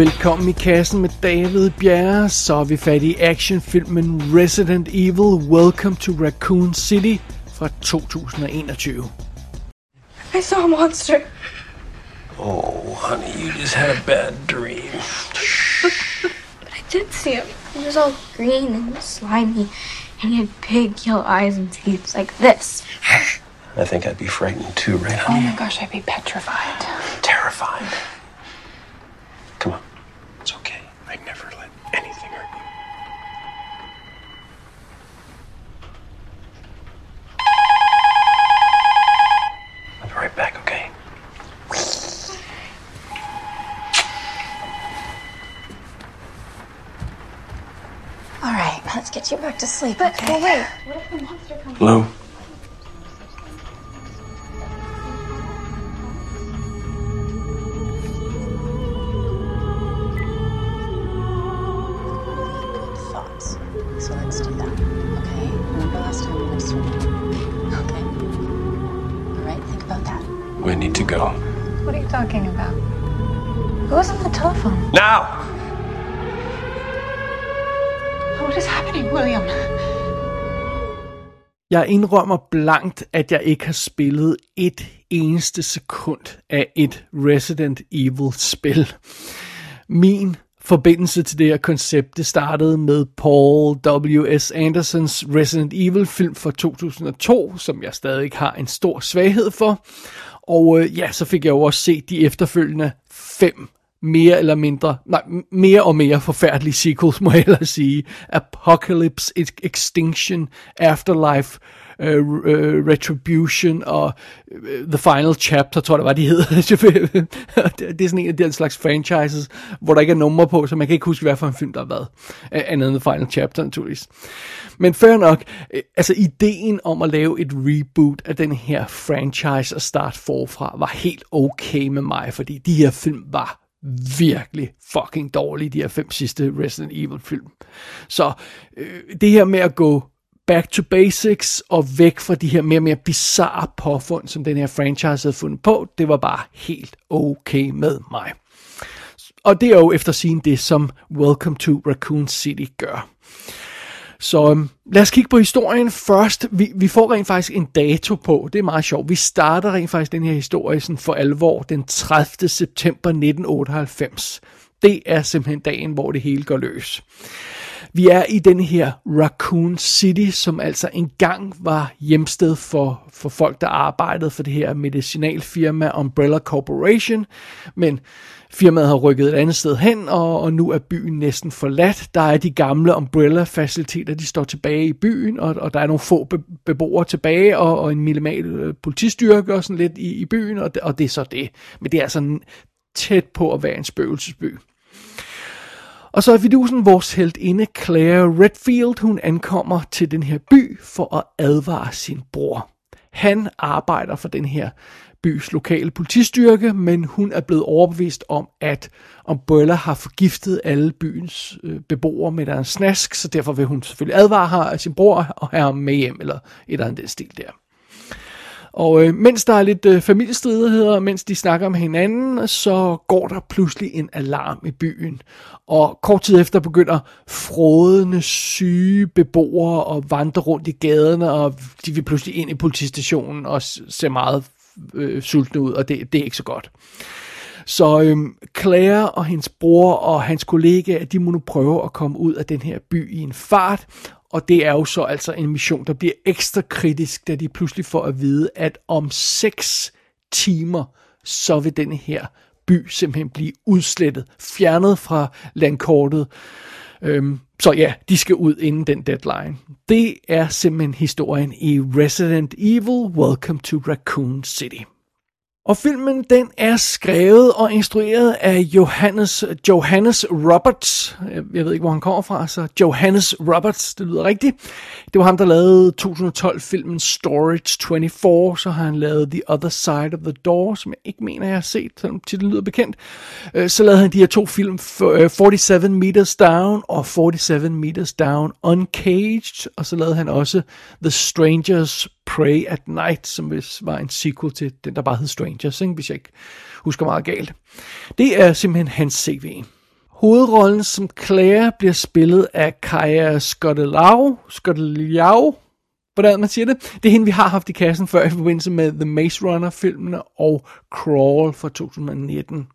Velkommen i kassen med David Bjerre, så er vi fat i actionfilmen Resident Evil Welcome to Raccoon City fra 2021. I saw a monster. Oh, honey, you just had a bad dream. But I did see him. He was all green and slimy, and he had big yellow eyes and teeth like this. I think I'd be frightened too, right, Oh my gosh, I'd be petrified. Terrified. Come on. It's okay. I'd never let anything hurt you. I'll be right back, okay? All right, let's get you back to sleep. But, okay? but wait, what if the monster comes? Lou? Thoughts. So let's do that. Okay? Remember last time we went swimming? Okay. All right, think about that. We need to go. What are you talking about? Who was on the telephone? Now! What is happening, William? Jeg indrømmer blankt, at jeg ikke har spillet et eneste sekund af et Resident Evil spil. Min forbindelse til det her koncept, det startede med Paul W.S. Andersons Resident Evil film fra 2002, som jeg stadig har en stor svaghed for. Og øh, ja, så fik jeg jo også set de efterfølgende fem mere eller mindre, nej, mere og mere forfærdelige sequels, må jeg ellers sige. Apocalypse, Extinction, Afterlife, uh, uh, Retribution og uh, The Final Chapter, tror jeg, det var, de hedder. det er sådan en af den slags franchises, hvor der ikke er numre på, så man kan ikke huske, hvad for en film der har været. Uh, andet end The Final Chapter, naturligvis. Men fair nok, uh, altså ideen om at lave et reboot af den her franchise og starte forfra, var helt okay med mig, fordi de her film var virkelig fucking dårlige, de her fem sidste Resident Evil film. Så øh, det her med at gå back to basics og væk fra de her mere og mere bizarre påfund, som den her franchise havde fundet på, det var bare helt okay med mig. Og det er jo efter sin det, som Welcome to Raccoon City gør. Så øhm, lad os kigge på historien først. Vi, vi får rent faktisk en dato på. Det er meget sjovt. Vi starter rent faktisk den her historie sådan for alvor den 30. september 1998. Det er simpelthen dagen, hvor det hele går løs. Vi er i den her Raccoon City, som altså engang var hjemsted for, for folk, der arbejdede for det her medicinalfirma Umbrella Corporation. Men firmaet har rykket et andet sted hen, og, og nu er byen næsten forladt. Der er de gamle Umbrella-faciliteter, de står tilbage i byen, og, og der er nogle få be, beboere tilbage, og, og en minimal øh, politistyrke og sådan lidt i, i byen, og det, og det er så det. Men det er altså sådan tæt på at være en spøgelsesby. Og så er vidusen vores heldinde Claire Redfield. Hun ankommer til den her by for at advare sin bror. Han arbejder for den her bys lokale politistyrke, men hun er blevet overbevist om, at Umbrella har forgiftet alle byens øh, beboere med deres snask, så derfor vil hun selvfølgelig advare her af sin bror og have ham med hjem, eller et eller andet den stil der. Og øh, mens der er lidt øh, familiestridigheder, mens de snakker om hinanden, så går der pludselig en alarm i byen. Og kort tid efter begynder frådende syge beboere at vandre rundt i gaderne, og de vil pludselig ind i politistationen og ser meget øh, sultne ud, og det, det er ikke så godt. Så øhm, Claire og hendes bror og hans kollega, de må nu prøve at komme ud af den her by i en fart, og det er jo så altså en mission, der bliver ekstra kritisk, da de pludselig får at vide, at om 6 timer, så vil den her by simpelthen blive udslettet, fjernet fra landkortet. Øhm, så ja, de skal ud inden den deadline. Det er simpelthen historien i Resident Evil Welcome to Raccoon City. Og filmen den er skrevet og instrueret af Johannes, Johannes Roberts. Øh, jeg ved ikke, hvor han kommer fra, så Johannes Roberts, det lyder rigtigt. Det var ham, der lavede 2012-filmen Storage 24, så har han lavet The Other Side of the Door, som jeg ikke mener, jeg har set, selvom titlen lyder bekendt. Øh, så lavede han de her to film, 47 øh, Meters Down og 47 Meters Down Uncaged, og så lavede han også The Strangers Pray at Night, som vist var en sequel til den, der bare hed Strangers, ikke? hvis jeg ikke husker meget galt. Det er simpelthen hans CV. Hovedrollen som Claire bliver spillet af Kaja Scottelau, Scottelau, hvordan man siger det. Det er hende, vi har haft i kassen før i forbindelse med The Maze Runner-filmene og Crawl fra 2019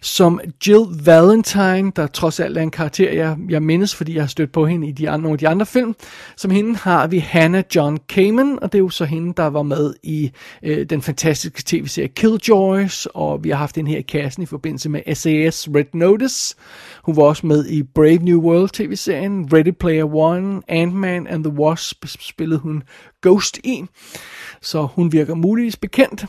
som Jill Valentine, der trods alt er en karakter, jeg, jeg mindes, fordi jeg har stødt på hende i de andre, nogle af de andre film. Som hende har vi Hannah John Kamen, og det er jo så hende, der var med i øh, den fantastiske tv-serie Killjoys, og vi har haft den her i kassen i forbindelse med SAS Red Notice. Hun var også med i Brave New World tv-serien, Ready Player One, Ant-Man and the Wasp spillede hun Ghost i, så hun virker muligvis bekendt.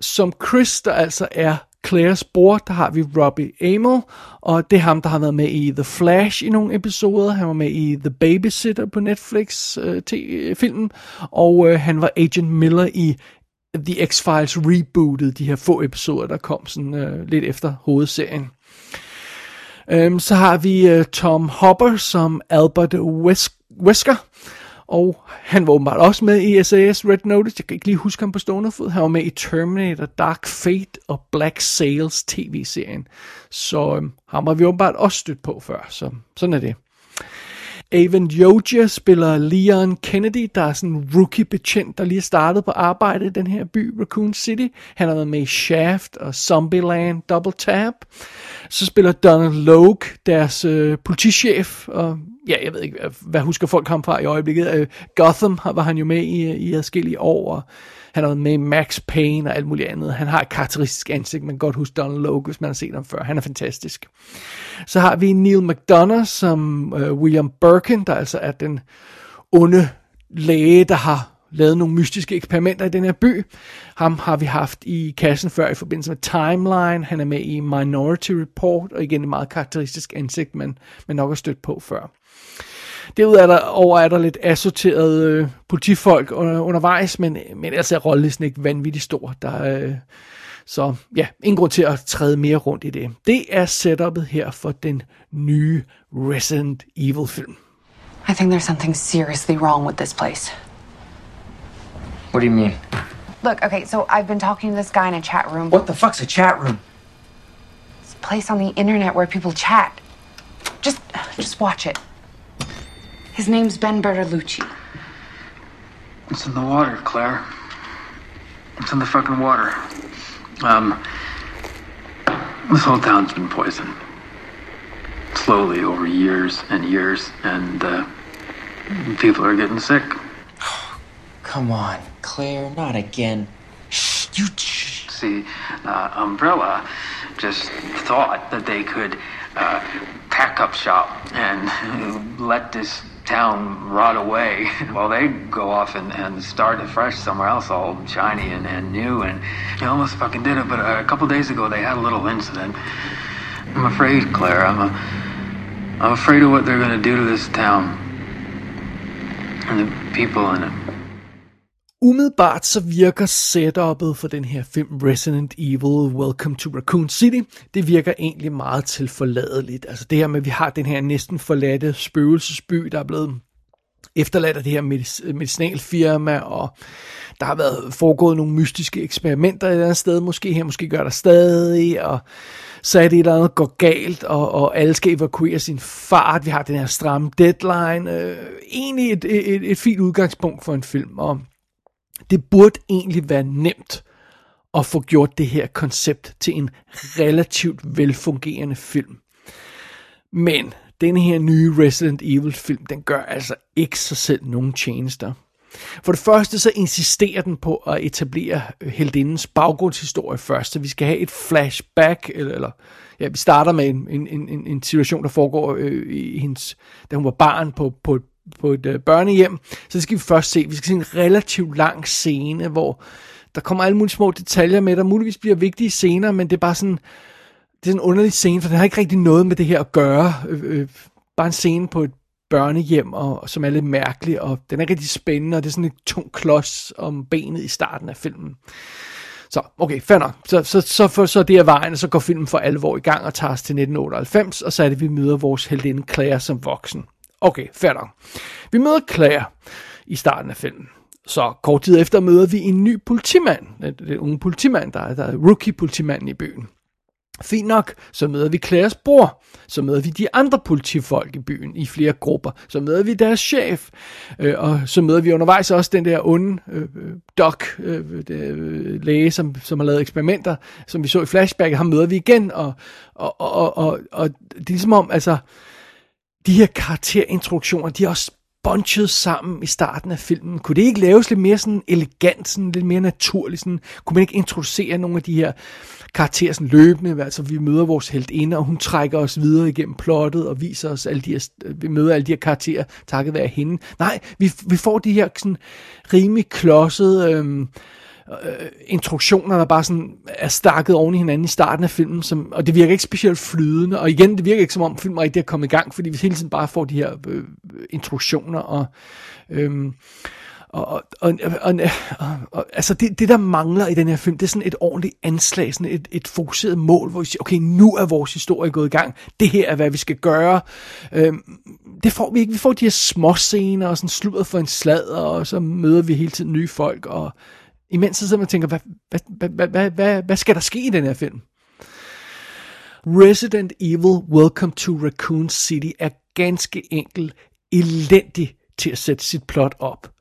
Som Chris, der altså er Claires bror, der har vi Robbie Amell, og det er ham, der har været med i The Flash i nogle episoder. Han var med i The Babysitter på Netflix øh, til øh, filmen, og øh, han var Agent Miller i The X-Files rebootet, de her få episoder, der kom sådan øh, lidt efter hovedserien. Øhm, så har vi øh, Tom Hopper som Albert Wesker, og han var åbenbart også med i SAS Red Notice. Jeg kan ikke lige huske ham på stående fod. Han var med i Terminator, Dark Fate og Black Sails tv-serien. Så øhm, ham har vi åbenbart også stødt på før. Så sådan er det. Avon Yoja spiller Leon Kennedy, der er sådan en rookie-betjent, der lige er startet på arbejde i den her by, Raccoon City. Han har været med i Shaft og Zombieland Double Tap. Så spiller Donald Logue, deres øh, politichef, og ja, jeg ved ikke, hvad husker folk ham fra i øjeblikket. Øh, Gotham var han jo med i, i adskillige år, og han har været med i Max Payne og alt muligt andet. Han har et karakteristisk ansigt, man kan godt huske Donald Logue, hvis man har set ham før. Han er fantastisk. Så har vi Neil McDonough som uh, William Birkin, der altså er den onde læge, der har lavet nogle mystiske eksperimenter i den her by. Ham har vi haft i kassen før i forbindelse med Timeline. Han er med i Minority Report, og igen et meget karakteristisk ansigt, man, man nok har stødt på før. Derudover er der lidt assorteret øh, politifolk under, undervejs, men, men altså er rollelisten ikke vanvittigt stor. Der, øh, så ja, ingen grund til at træde mere rundt i det. Det er setupet her for den nye Resident Evil film. I think there's something seriously wrong with this place. What do you mean? Look, okay, so I've been talking to this guy in a chat room. What the fuck's a chat room? It's a place on the internet where people chat. Just just watch it. His name's Ben Bertolucci. It's in the water, Claire. It's in the fucking water. Um, this whole town's been poisoned. Slowly over years and years, and uh, people are getting sick. Come on, Claire, not again. Shh, you. Shh. See, uh, Umbrella just thought that they could uh, pack up shop and let this town rot away. While they go off and, and start afresh somewhere else all shiny and, and new and they almost fucking did it but uh, a couple days ago they had a little incident. I'm afraid claire i'm a, i'm afraid of what they're going to do to this town and the people in it Umiddelbart så virker setupet for den her film Resident Evil Welcome to Raccoon City, det virker egentlig meget til forladeligt. Altså det her med, at vi har den her næsten forladte spøgelsesby, der er blevet efterladt af det her medic- medicinalfirma, og der har været foregået nogle mystiske eksperimenter et eller andet sted, måske her, måske gør der stadig, og så er det et eller andet går galt, og, og alle skal evakuere sin fart. Vi har den her stramme deadline. Øh, egentlig et, et, et fint udgangspunkt for en film, og det burde egentlig være nemt at få gjort det her koncept til en relativt velfungerende film. Men den her nye Resident Evil film, den gør altså ikke sig selv nogen tjenester. For det første så insisterer den på at etablere heldindens baggrundshistorie først, så vi skal have et flashback, eller, eller ja, vi starter med en, en, en, en situation, der foregår øh, i hendes, da hun var barn på, på, på et øh, børnehjem. Så skal vi først se. Vi skal se en relativt lang scene, hvor der kommer alle mulige små detaljer med, der muligvis bliver vigtige scener, men det er bare sådan, det er en underlig scene, for den har ikke rigtig noget med det her at gøre. Øh, øh, bare en scene på et børnehjem, og, som er lidt mærkelig, og den er rigtig spændende, og det er sådan en tung klods om benet i starten af filmen. Så, okay, fair nok. Så, så, så, for, så det er vejen, og så går filmen for alvor i gang og tager os til 1998, og så er det, vi møder vores heldinde Claire som voksen. Okay, fair nok. Vi møder Claire i starten af filmen. Så kort tid efter møder vi en ny politimand, øh, den unge politimand, der er, der er rookie politimanden i byen. Fint nok, så møder vi Claires bror, så møder vi de andre politifolk i byen i flere grupper, så møder vi deres chef, øh, og så møder vi undervejs også den der onde øh, doc, øh, øh, læge, som, som har lavet eksperimenter, som vi så i flashback, ham møder vi igen, og, og, og, og, og, og det er ligesom om, altså, de her karakterintroduktioner, de er også bunchet sammen i starten af filmen. Kunne det ikke laves lidt mere sådan elegant, sådan lidt mere naturligt? Sådan, kunne man ikke introducere nogle af de her karakterer sådan løbende? Altså vi møder vores heldinde, og hun trækker os videre igennem plottet og viser os alle de her, øh, vi møder alle de her karakterer takket være hende. Nej, vi, vi får de her sådan rimelig klodsede... Øh, Øh, øh, introduktioner, der bare sådan er stakket oven i hinanden i starten af filmen, som, og det virker ikke specielt flydende, og igen, det virker ikke som om filmen rigtig er kommet i gang, fordi vi hele tiden bare får de her øh, øh introduktioner, og, øh, og, og, og, og, og, og altså det, det, der mangler i den her film, det er sådan et ordentligt anslag, sådan et, et fokuseret mål, hvor vi siger, okay, nu er vores historie gået i gang, det her er, hvad vi skal gøre. Øhm, det får vi ikke. Vi får de her små scener, og sådan sludder for en sladder, og så møder vi hele tiden nye folk, og Imens så sidder man og tænker, hvad, hvad, hvad, hvad, hvad, hvad skal der ske i den her film? Resident Evil Welcome to Raccoon City er ganske enkelt elendig til at sætte sit plot op.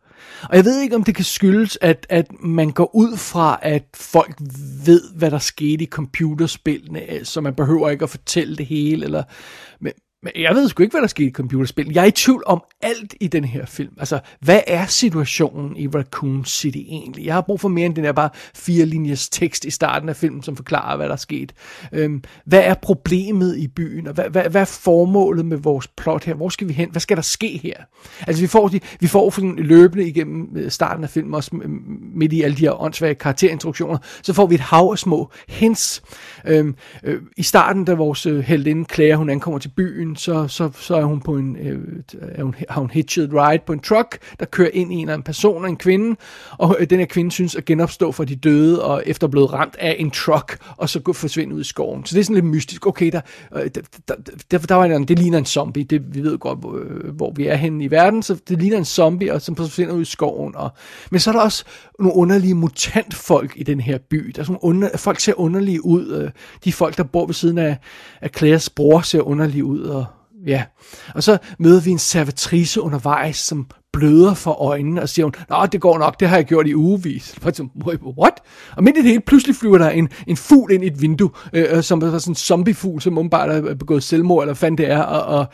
Og jeg ved ikke, om det kan skyldes, at, at man går ud fra, at folk ved, hvad der skete i computerspillene, så man behøver ikke at fortælle det hele, eller, men, men jeg ved sgu ikke, hvad der skete i computerspil. Jeg er i tvivl om alt i den her film. Altså, hvad er situationen i Raccoon City egentlig? Jeg har brug for mere end den her bare fire linjes tekst i starten af filmen, som forklarer, hvad der er sket. Øhm, hvad er problemet i byen? Og hvad, hvad, hvad er formålet med vores plot her? Hvor skal vi hen? Hvad skal der ske her? Altså, vi får, de, vi får sådan løbende igennem øh, starten af filmen, også mm, midt i alle de her åndssvage karakterintroduktioner, så får vi et hav af små hints. Øhm, øh, I starten, da vores øh, heldinde Claire, hun ankommer til byen, så, så, så er hun på en, øh, er hun, har hun hitched ride på en truck, der kører ind i en af en person, en kvinde, og øh, den her kvinde synes at genopstå fra de døde, og efter blevet ramt af en truck, og så gå forsvinde ud i skoven. Så det er sådan lidt mystisk. Okay, der, øh, der, der, der, der var en, det ligner en zombie, det, vi ved godt, hvor, øh, hvor vi er henne i verden, så det ligner en zombie, og som forsvinder ud i skoven. Og, men så er der også nogle underlige mutantfolk i den her by. Der er sådan under, folk ser underlige ud. Øh, de folk, der bor ved siden af, af Claires bror, ser underlige ud, og ja. Og så møder vi en servitrice undervejs, som bløder for øjnene, og siger hun, Nå, det går nok, det har jeg gjort i ugevis. What? Og midt i det hele, pludselig flyver der en, en fugl ind i et vindue, øh, øh som er sådan en zombiefugl, som åbenbart er begået selvmord, eller fandt det er, og, og,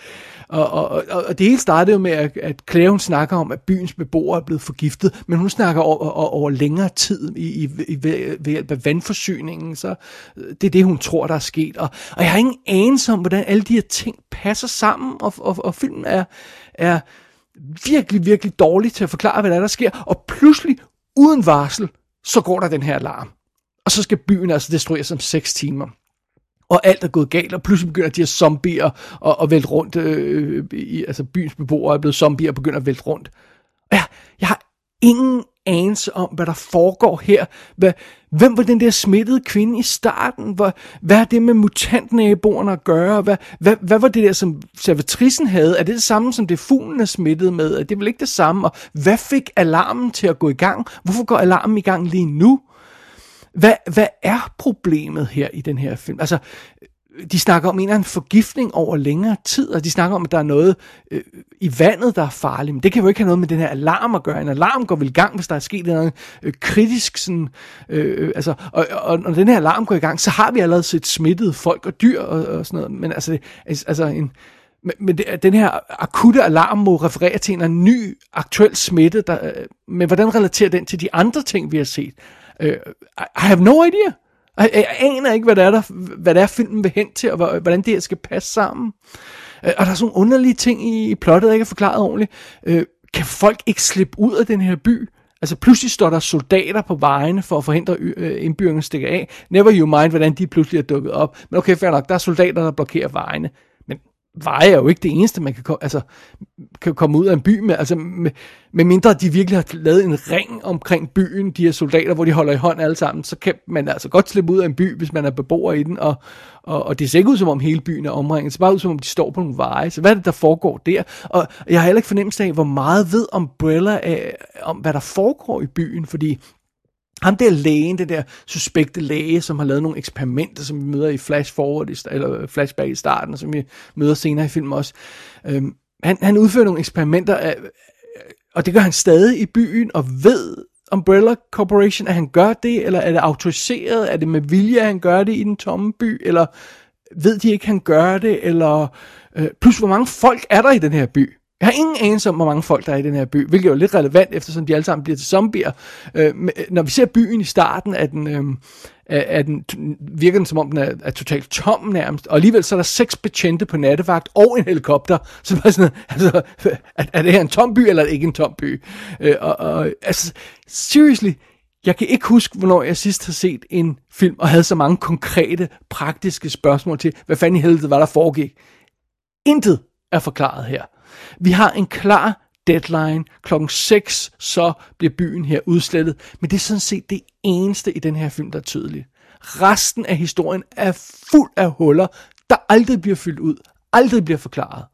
og, og, og, og det hele startede jo med, at, at Claire, hun snakker om, at byens beboere er blevet forgiftet, men hun snakker over, over, over længere tid i, i, i, ved, ved hjælp af vandforsyningen, så øh, det er det, hun tror, der er sket. Og, og jeg har ingen anelse om, hvordan alle de her ting passer sammen, og, og, og filmen er, er virkelig, virkelig dårlig til at forklare, hvad der, er, der sker, og pludselig, uden varsel, så går der den her alarm. Og så skal byen altså destrueres om 6 timer. Og alt er gået galt, og pludselig begynder de her zombier at, at vælte rundt. Øh, i, altså byens beboere er blevet zombier og begynder at vælte rundt. Og jeg, jeg har ingen anelse om, hvad der foregår her. Hvad, hvem var den der smittede kvinde i starten? Hvad, hvad er det med mutantnaboerne at gøre? Hvad, hvad, hvad var det der, som servitrisen havde? Er det det samme, som det fuglen er smittet med? Er det vel ikke det samme? Og hvad fik alarmen til at gå i gang? Hvorfor går alarmen i gang lige nu? Hvad, hvad er problemet her i den her film? Altså, de snakker om en eller anden forgiftning over længere tid, og de snakker om, at der er noget øh, i vandet, der er farligt. Men det kan jo ikke have noget med den her alarm at gøre. En alarm går vel i gang, hvis der er sket noget øh, kritisk. Sådan, øh, altså, og, og når den her alarm går i gang, så har vi allerede set smittede folk og dyr og, og sådan noget. Men altså, altså, altså en, men det, den her akutte alarm må referere til en ny aktuel smitte, der, øh, men hvordan relaterer den til de andre ting, vi har set? Øh, I have no idea. Jeg, jeg aner ikke, hvad det er, der, hvad det er filmen vil hen til, og hvordan det her skal passe sammen. Øh, og der er sådan nogle underlige ting i, i plottet, jeg ikke er forklaret ordentligt. Øh, kan folk ikke slippe ud af den her by? Altså pludselig står der soldater på vejene for at forhindre øh, indbyggerne stikke af. Never you mind, hvordan de pludselig er dukket op. Men okay, fair nok, der er soldater, der blokerer vejene veje er jo ikke det eneste, man kan, altså, kan komme ud af en by med. Altså, med, med mindre de virkelig har lavet en ring omkring byen, de her soldater, hvor de holder i hånd alle sammen, så kan man altså godt slippe ud af en by, hvis man er beboer i den, og, og, og det ser ikke ud som om hele byen er omringet, det ser bare ud som om de står på nogle veje. Så hvad er det, der foregår der? Og jeg har heller ikke fornemmelse af, hvor meget ved Umbrella af, om, hvad der foregår i byen, fordi ham der lægen, det der suspekte læge, som har lavet nogle eksperimenter, som vi møder i flash forward, eller øh, flashback i starten, og som vi møder senere i filmen også. Øhm, han, han udfører nogle eksperimenter, af, øh, og det gør han stadig i byen, og ved Umbrella Corporation, at han gør det, eller er det autoriseret, er det med vilje, at han gør det i den tomme by, eller ved de ikke, at han gør det, eller øh, plus hvor mange folk er der i den her by? Jeg har ingen anelse om, hvor mange folk der er i den her by, hvilket er jo lidt relevant, eftersom de alle sammen bliver til zombier. Øh, øh når vi ser byen i starten, er den, øh, er den, virker den som om, den er, er totalt tom nærmest, og alligevel så er der seks betjente på nattevagt og en helikopter, så er sådan, altså, er, er det her en tom by, eller er det ikke en tom by? Øh, og, og, altså, seriously, jeg kan ikke huske, hvornår jeg sidst har set en film, og havde så mange konkrete, praktiske spørgsmål til, hvad fanden i helvede var der foregik. Intet er forklaret her. Vi har en klar deadline. Klokken 6, så bliver byen her udslettet. Men det er sådan set det eneste i den her film, der er tydeligt. Resten af historien er fuld af huller, der aldrig bliver fyldt ud, aldrig bliver forklaret.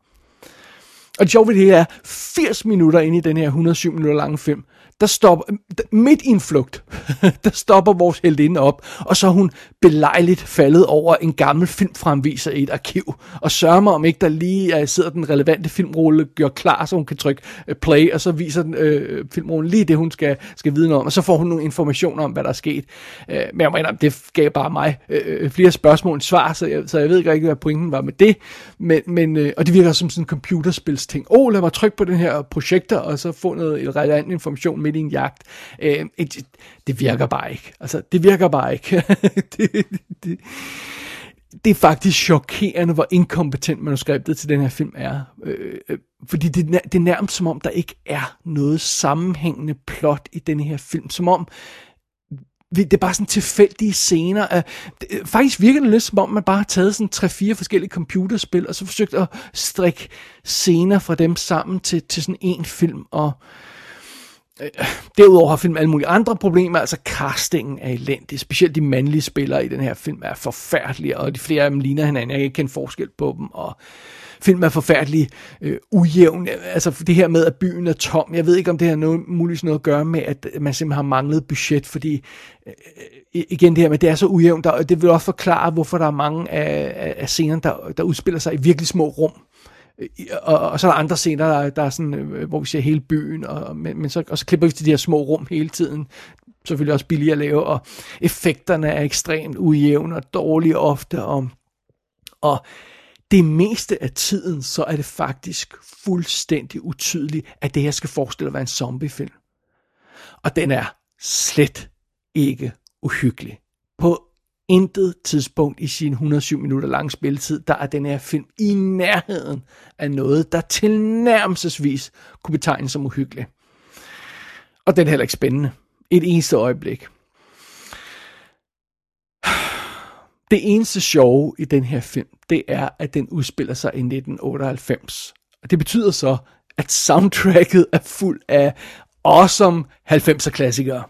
Og det sjove ved det her er, 80 minutter ind i den her 107 minutter lange film, der stopper, øhm, midt i en flugt, der stopper vores heldinde op, og så er hun belejligt faldet over en gammel filmfremviser i et arkiv, og sørger mig om ikke der lige uh, sidder den relevante filmrulle, gør klar, så hun kan trykke uh, play, og så viser den uh, filmrullen lige det, hun skal, skal vide noget om, og så får hun nogle informationer om, hvad der er sket. Uh, men jeg mener, det gav bare mig uh, flere spørgsmål end svar, så jeg, så jeg ved ikke rigtig, hvad pointen var med det, men, men, uh, og det virker som sådan en computerspilsting. Åh, oh, lad mig trykke på den her projektor, og så få noget relevant information midt i en jagt. Øh, det, det virker bare ikke. Altså, det virker bare ikke. det, det, det er faktisk chokerende, hvor inkompetent manuskriptet til den her film er. Øh, øh, fordi det, det er nærmest som om, der ikke er noget sammenhængende plot i den her film. Som om, det er bare sådan tilfældige scener. Øh, øh, faktisk virker det lidt som om, man bare har taget sådan tre-fire forskellige computerspil, og så forsøgt at strikke scener fra dem sammen til, til sådan en film. Og Øh, Øh, derudover har filmen alle mulige andre problemer, altså castingen er elendig, specielt de mandlige spillere i den her film er forfærdelige, og de flere af dem ligner hinanden, jeg kan ikke kende forskel på dem, og filmen er forfærdelig øh, ujævn, altså det her med, at byen er tom, jeg ved ikke, om det har noget, muligvis noget at gøre med, at man simpelthen har manglet budget, fordi øh, øh igen det her med, det er så ujævnt, og det vil også forklare, hvorfor der er mange af, af, scenerne, der, der udspiller sig i virkelig små rum, og, og så er der andre scener, der, der er sådan, øh, hvor vi ser hele byen, og, men, men så, og så klipper vi til de her små rum hele tiden. Selvfølgelig også billigere at lave, og effekterne er ekstremt ujævne og dårlige ofte, og, og det meste af tiden, så er det faktisk fuldstændig utydeligt, at det her skal forestille at være en zombiefilm. Og den er slet ikke uhyggelig. På intet tidspunkt i sin 107 minutter lange spilletid, der er den her film i nærheden af noget, der tilnærmelsesvis kunne betegnes som uhyggelig. Og den er heller ikke spændende. Et eneste øjeblik. Det eneste sjove i den her film, det er, at den udspiller sig i 1998. Og det betyder så, at soundtracket er fuld af awesome 90'er klassikere.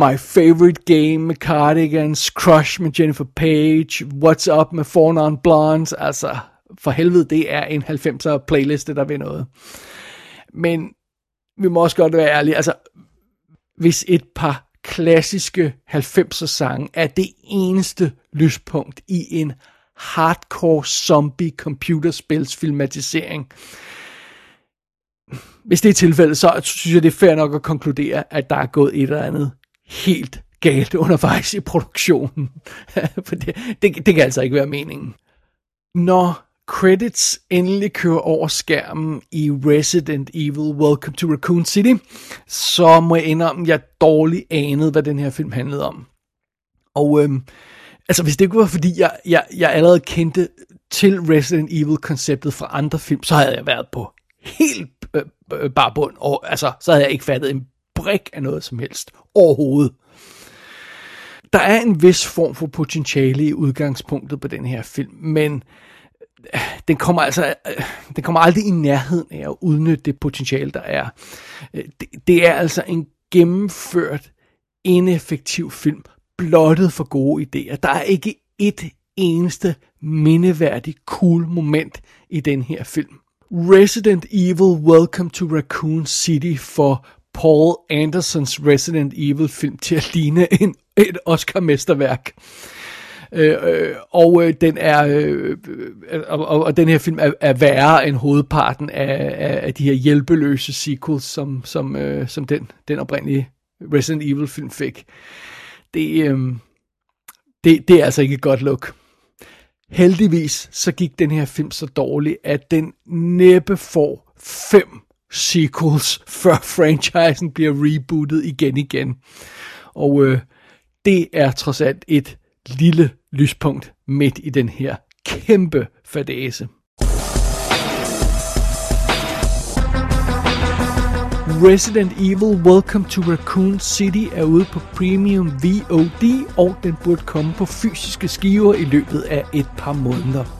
My Favorite Game med Cardigans, Crush med Jennifer Page, What's Up med Four Non Blondes, altså for helvede, det er en 90'er playliste, der vil noget. Men vi må også godt være ærlige, altså hvis et par klassiske 90'er sange er det eneste lyspunkt i en hardcore zombie computerspils filmatisering, hvis det er tilfældet, så synes jeg, det er fair nok at konkludere, at der er gået et eller andet helt galt undervejs i produktionen. For det, det, det kan altså ikke være meningen. Når credits endelig kører over skærmen i Resident Evil Welcome to Raccoon City, så må jeg indrømme, at jeg dårligt anede, hvad den her film handlede om. Og øhm, altså hvis det ikke var fordi, jeg, jeg, jeg allerede kendte til Resident Evil-konceptet fra andre film, så havde jeg været på helt øh, øh, bare bund, og altså, så havde jeg ikke fattet en brik af noget som helst overhovedet. Der er en vis form for potentiale i udgangspunktet på den her film, men øh, den kommer altså øh, den kommer aldrig i nærheden af at udnytte det potentiale, der er. Øh, det, det er altså en gennemført, ineffektiv film, blottet for gode idéer. Der er ikke et eneste mindeværdigt cool moment i den her film. Resident Evil Welcome to Raccoon City for Paul Andersons Resident Evil film til at ligne en, et Oscar-mesterværk. Øh, øh, og øh, den er øh, øh, og, og, og den her film er, er værre end hovedparten af, af, af de her hjælpeløse sequels som som øh, som den den oprindelige Resident Evil film fik. Det øh, det det er altså ikke et godt look. Heldigvis så gik den her film så dårligt, at den næppe får fem sequels, før franchisen bliver rebootet igen igen. Og øh, det er trods alt et lille lyspunkt midt i den her kæmpe fadese. Resident Evil Welcome to Raccoon City er ude på Premium VOD, og den burde komme på fysiske skiver i løbet af et par måneder.